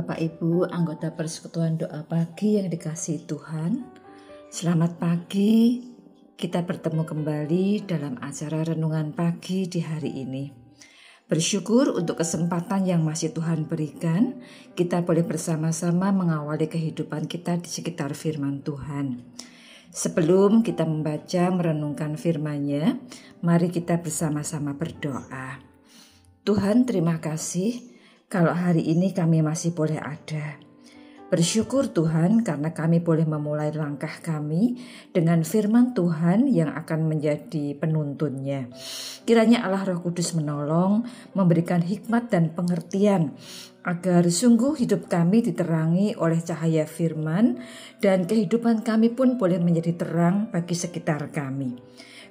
Bapak Ibu anggota persekutuan doa pagi yang dikasih Tuhan Selamat pagi. Kita bertemu kembali dalam acara renungan pagi di hari ini. Bersyukur untuk kesempatan yang masih Tuhan berikan Kita boleh bersama-sama mengawali kehidupan kita di sekitar firman Tuhan. Sebelum kita membaca merenungkan firman-Nya, mari kita bersama-sama berdoa. Tuhan, terima kasih kalau hari ini kami masih boleh ada. Bersyukur Tuhan karena kami boleh memulai langkah kami dengan firman Tuhan yang akan menjadi penuntunnya. Kiranya Allah Roh Kudus menolong, memberikan hikmat dan pengertian agar sungguh hidup kami diterangi oleh cahaya firman dan kehidupan kami pun boleh menjadi terang bagi sekitar kami.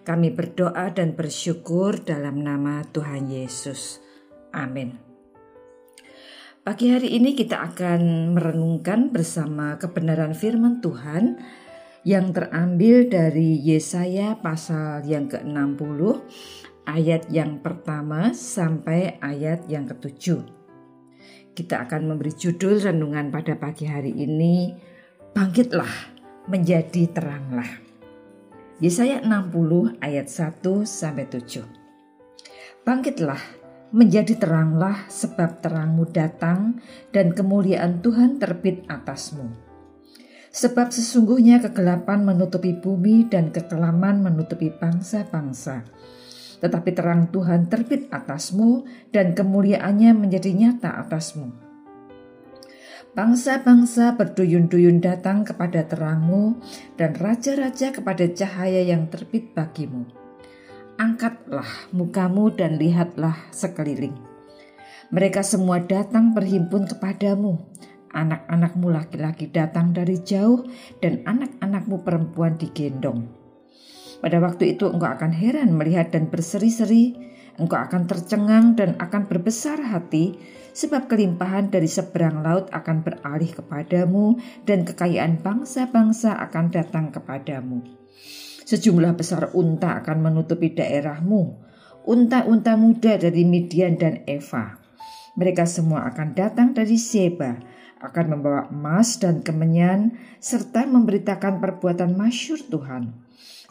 Kami berdoa dan bersyukur dalam nama Tuhan Yesus. Amin. Pagi hari ini kita akan merenungkan bersama kebenaran firman Tuhan yang terambil dari Yesaya pasal yang ke-60 ayat yang pertama sampai ayat yang ketujuh. Kita akan memberi judul renungan pada pagi hari ini Bangkitlah menjadi teranglah. Yesaya 60 ayat 1 sampai 7. Bangkitlah menjadi teranglah sebab terangmu datang dan kemuliaan Tuhan terbit atasmu. Sebab sesungguhnya kegelapan menutupi bumi dan kekelaman menutupi bangsa-bangsa. Tetapi terang Tuhan terbit atasmu dan kemuliaannya menjadi nyata atasmu. Bangsa-bangsa berduyun-duyun datang kepada terangmu dan raja-raja kepada cahaya yang terbit bagimu angkatlah mukamu dan lihatlah sekeliling. Mereka semua datang berhimpun kepadamu. Anak-anakmu laki-laki datang dari jauh dan anak-anakmu perempuan digendong. Pada waktu itu engkau akan heran melihat dan berseri-seri, engkau akan tercengang dan akan berbesar hati, sebab kelimpahan dari seberang laut akan beralih kepadamu dan kekayaan bangsa-bangsa akan datang kepadamu. Sejumlah besar unta akan menutupi daerahmu. Unta-unta muda dari Midian dan Eva. Mereka semua akan datang dari Seba, akan membawa emas dan kemenyan, serta memberitakan perbuatan masyur Tuhan.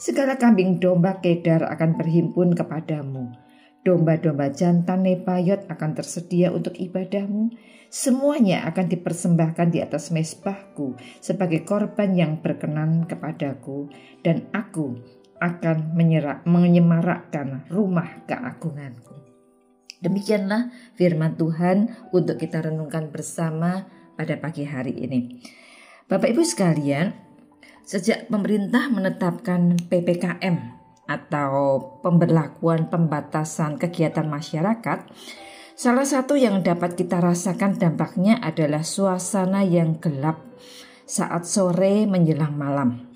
Segala kambing domba kedar akan berhimpun kepadamu Domba-domba jantan Nepayot akan tersedia untuk ibadahmu. Semuanya akan dipersembahkan di atas mesbahku sebagai korban yang berkenan kepadaku. Dan aku akan menyerak, menyemarakkan rumah keagunganku. Demikianlah firman Tuhan untuk kita renungkan bersama pada pagi hari ini. Bapak Ibu sekalian, sejak pemerintah menetapkan PPKM atau pemberlakuan pembatasan kegiatan masyarakat, salah satu yang dapat kita rasakan dampaknya adalah suasana yang gelap saat sore menjelang malam.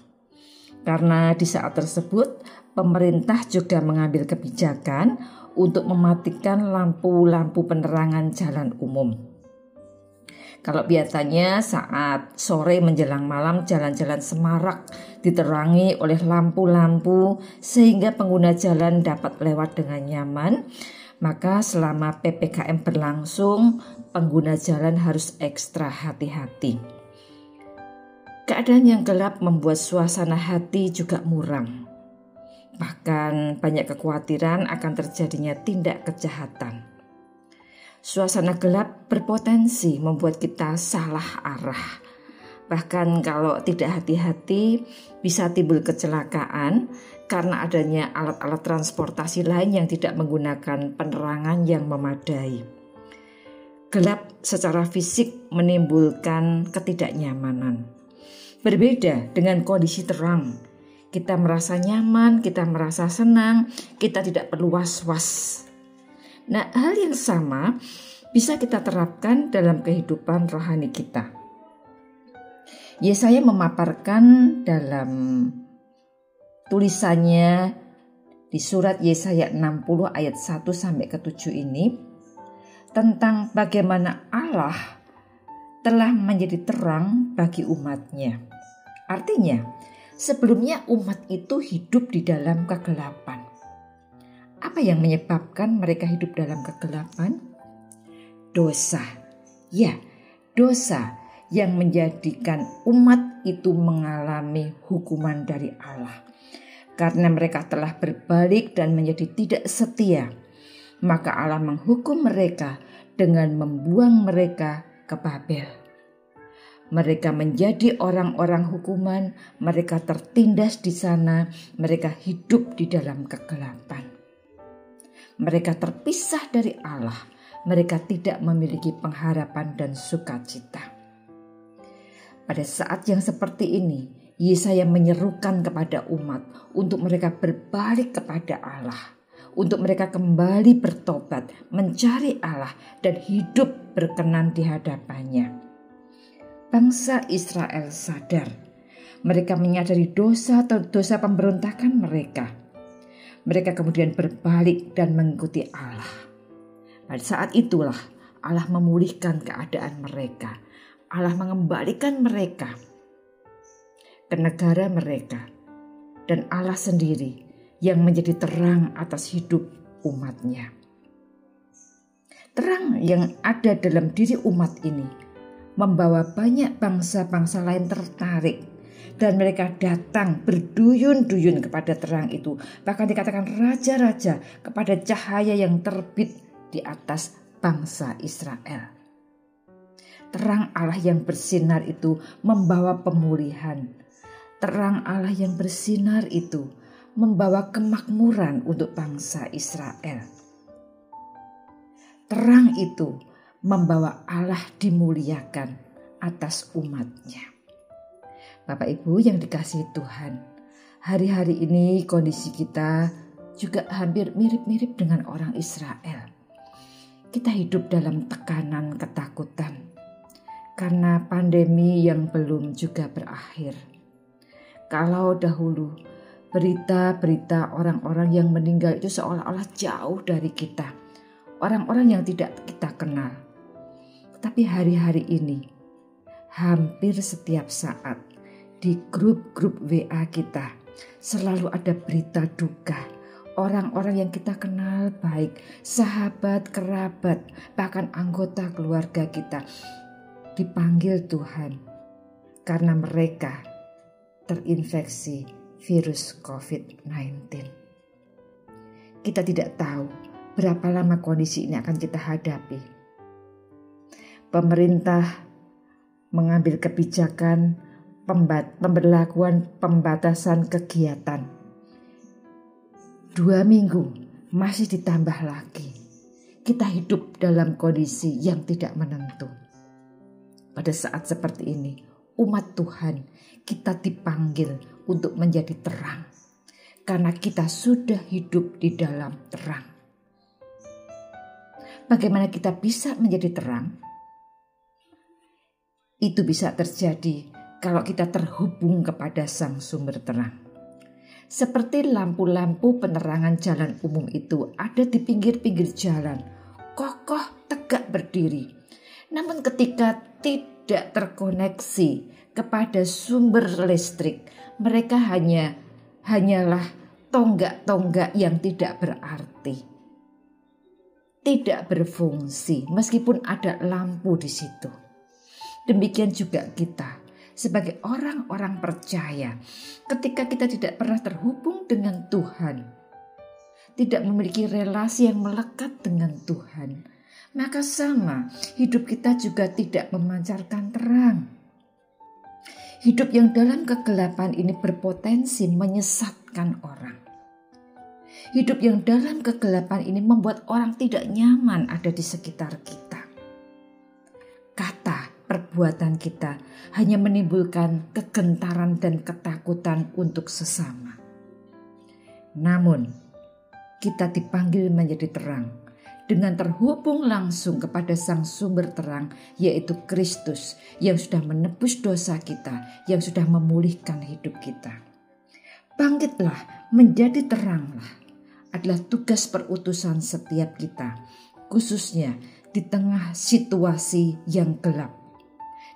Karena di saat tersebut pemerintah juga mengambil kebijakan untuk mematikan lampu-lampu penerangan jalan umum. Kalau biasanya saat sore menjelang malam jalan-jalan semarak diterangi oleh lampu-lampu sehingga pengguna jalan dapat lewat dengan nyaman, maka selama PPKM berlangsung pengguna jalan harus ekstra hati-hati. Keadaan yang gelap membuat suasana hati juga muram. Bahkan banyak kekhawatiran akan terjadinya tindak kejahatan. Suasana gelap berpotensi membuat kita salah arah. Bahkan kalau tidak hati-hati bisa timbul kecelakaan karena adanya alat-alat transportasi lain yang tidak menggunakan penerangan yang memadai. Gelap secara fisik menimbulkan ketidaknyamanan. Berbeda dengan kondisi terang, kita merasa nyaman, kita merasa senang, kita tidak perlu was-was Nah, hal yang sama bisa kita terapkan dalam kehidupan rohani kita. Yesaya memaparkan dalam tulisannya di surat Yesaya 60 ayat 1 sampai ke 7 ini tentang bagaimana Allah telah menjadi terang bagi umatnya. Artinya, sebelumnya umat itu hidup di dalam kegelapan. Apa yang menyebabkan mereka hidup dalam kegelapan? Dosa. Ya, dosa yang menjadikan umat itu mengalami hukuman dari Allah. Karena mereka telah berbalik dan menjadi tidak setia, maka Allah menghukum mereka dengan membuang mereka ke Babel. Mereka menjadi orang-orang hukuman, mereka tertindas di sana, mereka hidup di dalam kegelapan. Mereka terpisah dari Allah, mereka tidak memiliki pengharapan dan sukacita. Pada saat yang seperti ini, Yesaya menyerukan kepada umat untuk mereka berbalik kepada Allah, untuk mereka kembali bertobat, mencari Allah, dan hidup berkenan di hadapannya. Bangsa Israel sadar, mereka menyadari dosa atau dosa pemberontakan mereka. Mereka kemudian berbalik dan mengikuti Allah. Pada saat itulah Allah memulihkan keadaan mereka Allah mengembalikan mereka ke negara mereka dan Allah sendiri yang menjadi terang atas hidup umatnya. Terang yang ada dalam diri umat ini membawa banyak bangsa-bangsa lain tertarik dan mereka datang berduyun-duyun kepada terang itu. Bahkan dikatakan raja-raja kepada cahaya yang terbit di atas bangsa Israel. Terang Allah yang bersinar itu membawa pemulihan. Terang Allah yang bersinar itu membawa kemakmuran untuk bangsa Israel. Terang itu membawa Allah dimuliakan atas umatnya. Bapak Ibu yang dikasihi Tuhan, hari-hari ini kondisi kita juga hampir mirip-mirip dengan orang Israel. Kita hidup dalam tekanan ketakutan, karena pandemi yang belum juga berakhir. Kalau dahulu berita-berita orang-orang yang meninggal itu seolah-olah jauh dari kita, orang-orang yang tidak kita kenal. Tapi hari-hari ini, hampir setiap saat di grup-grup WA kita selalu ada berita duka orang-orang yang kita kenal baik, sahabat, kerabat, bahkan anggota keluarga kita dipanggil Tuhan karena mereka terinfeksi virus COVID-19. Kita tidak tahu berapa lama kondisi ini akan kita hadapi. Pemerintah mengambil kebijakan pemberlakuan pembatasan kegiatan. Dua minggu masih ditambah lagi. Kita hidup dalam kondisi yang tidak menentu pada saat seperti ini, umat Tuhan, kita dipanggil untuk menjadi terang, karena kita sudah hidup di dalam terang. Bagaimana kita bisa menjadi terang? Itu bisa terjadi kalau kita terhubung kepada Sang Sumber Terang. Seperti lampu-lampu penerangan jalan umum itu ada di pinggir-pinggir jalan, kokoh tegak berdiri namun ketika tidak terkoneksi kepada sumber listrik, mereka hanya hanyalah tonggak-tonggak yang tidak berarti. Tidak berfungsi meskipun ada lampu di situ. Demikian juga kita sebagai orang-orang percaya ketika kita tidak pernah terhubung dengan Tuhan, tidak memiliki relasi yang melekat dengan Tuhan, maka sama hidup kita juga tidak memancarkan terang. Hidup yang dalam kegelapan ini berpotensi menyesatkan orang. Hidup yang dalam kegelapan ini membuat orang tidak nyaman ada di sekitar kita. Kata perbuatan kita hanya menimbulkan kegentaran dan ketakutan untuk sesama. Namun, kita dipanggil menjadi terang dengan terhubung langsung kepada Sang Sumber Terang, yaitu Kristus, yang sudah menebus dosa kita, yang sudah memulihkan hidup kita. Bangkitlah, menjadi teranglah, adalah tugas perutusan setiap kita, khususnya di tengah situasi yang gelap,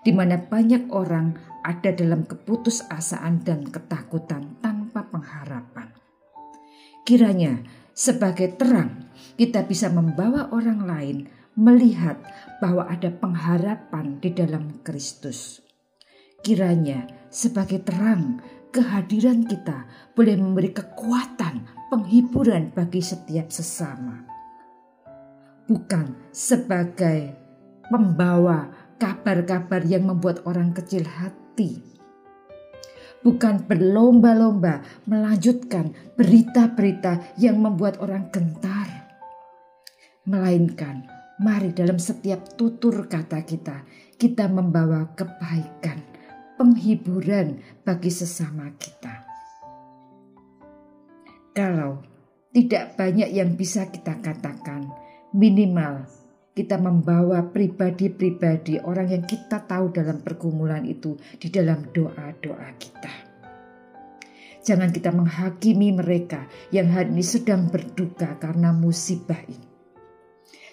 di mana banyak orang ada dalam keputusasaan dan ketakutan tanpa pengharapan. Kiranya sebagai terang kita bisa membawa orang lain melihat bahwa ada pengharapan di dalam Kristus. Kiranya sebagai terang kehadiran kita boleh memberi kekuatan, penghiburan bagi setiap sesama. Bukan sebagai pembawa kabar-kabar yang membuat orang kecil hati. Bukan berlomba-lomba melanjutkan berita-berita yang membuat orang gentar. Melainkan mari dalam setiap tutur kata kita, kita membawa kebaikan, penghiburan bagi sesama kita. Kalau tidak banyak yang bisa kita katakan, minimal kita membawa pribadi-pribadi orang yang kita tahu dalam pergumulan itu di dalam doa-doa kita. Jangan kita menghakimi mereka yang hari ini sedang berduka karena musibah ini.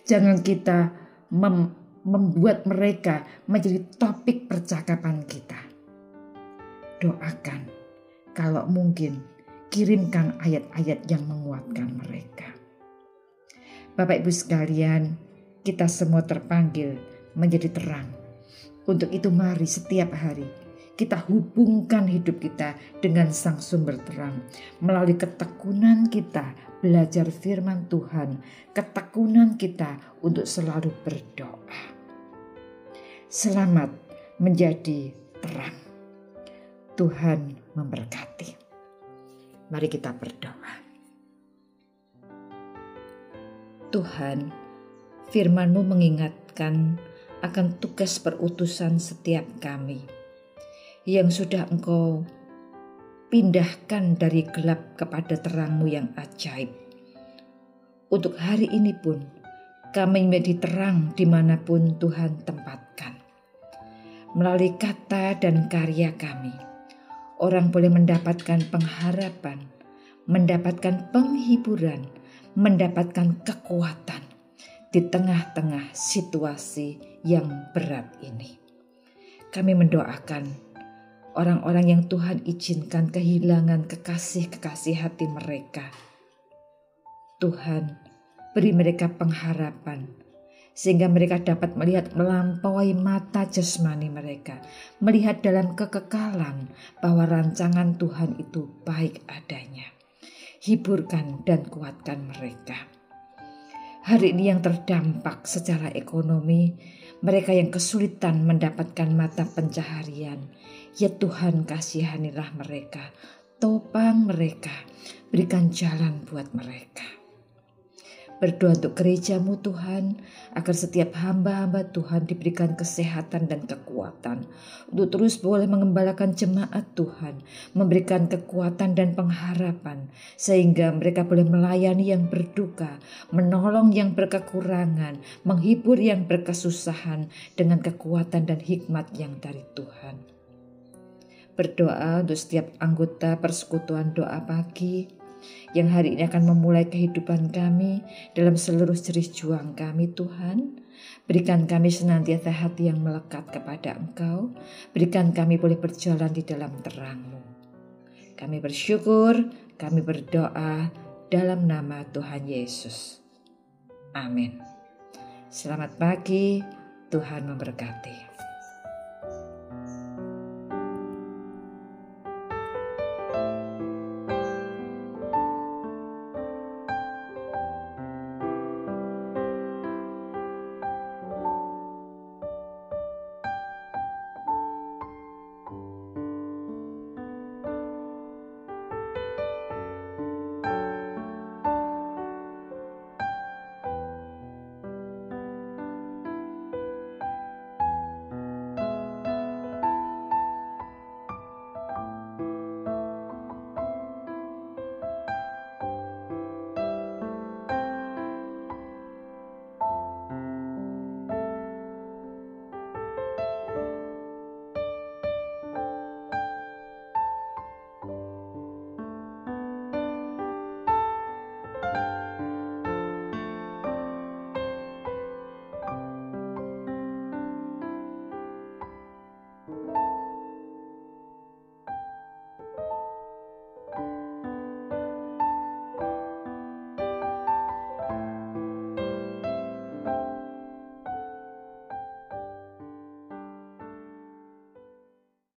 Jangan kita mem membuat mereka menjadi topik percakapan kita doakan. Kalau mungkin, kirimkan ayat-ayat yang menguatkan mereka. Bapak Ibu sekalian, kita semua terpanggil menjadi terang. Untuk itu mari setiap hari kita hubungkan hidup kita dengan sang sumber terang. Melalui ketekunan kita belajar firman Tuhan, ketekunan kita untuk selalu berdoa. Selamat menjadi terang. Tuhan memberkati. Mari kita berdoa. Tuhan, firman-Mu mengingatkan akan tugas perutusan setiap kami yang sudah Engkau pindahkan dari gelap kepada terangmu yang ajaib. Untuk hari ini pun, kami menjadi terang di mana pun Tuhan tempatkan. Melalui kata dan karya kami, orang boleh mendapatkan pengharapan, mendapatkan penghiburan, mendapatkan kekuatan di tengah-tengah situasi yang berat ini. Kami mendoakan orang-orang yang Tuhan izinkan kehilangan kekasih-kekasih hati mereka. Tuhan, beri mereka pengharapan sehingga mereka dapat melihat melampaui mata jasmani mereka, melihat dalam kekekalan bahwa rancangan Tuhan itu baik adanya. Hiburkan dan kuatkan mereka. Hari ini yang terdampak secara ekonomi, mereka yang kesulitan mendapatkan mata pencaharian, ya Tuhan kasihanilah mereka, topang mereka, berikan jalan buat mereka. Berdoa untuk gerejamu Tuhan, agar setiap hamba-hamba Tuhan diberikan kesehatan dan kekuatan untuk terus boleh mengembalakan jemaat Tuhan, memberikan kekuatan dan pengharapan, sehingga mereka boleh melayani yang berduka, menolong yang berkekurangan, menghibur yang berkesusahan dengan kekuatan dan hikmat yang dari Tuhan. Berdoa untuk setiap anggota persekutuan doa pagi, yang hari ini akan memulai kehidupan kami dalam seluruh jerih juang kami Tuhan. Berikan kami senantiasa hati yang melekat kepada Engkau. Berikan kami boleh berjalan di dalam terangmu. Kami bersyukur, kami berdoa dalam nama Tuhan Yesus. Amin. Selamat pagi, Tuhan memberkati.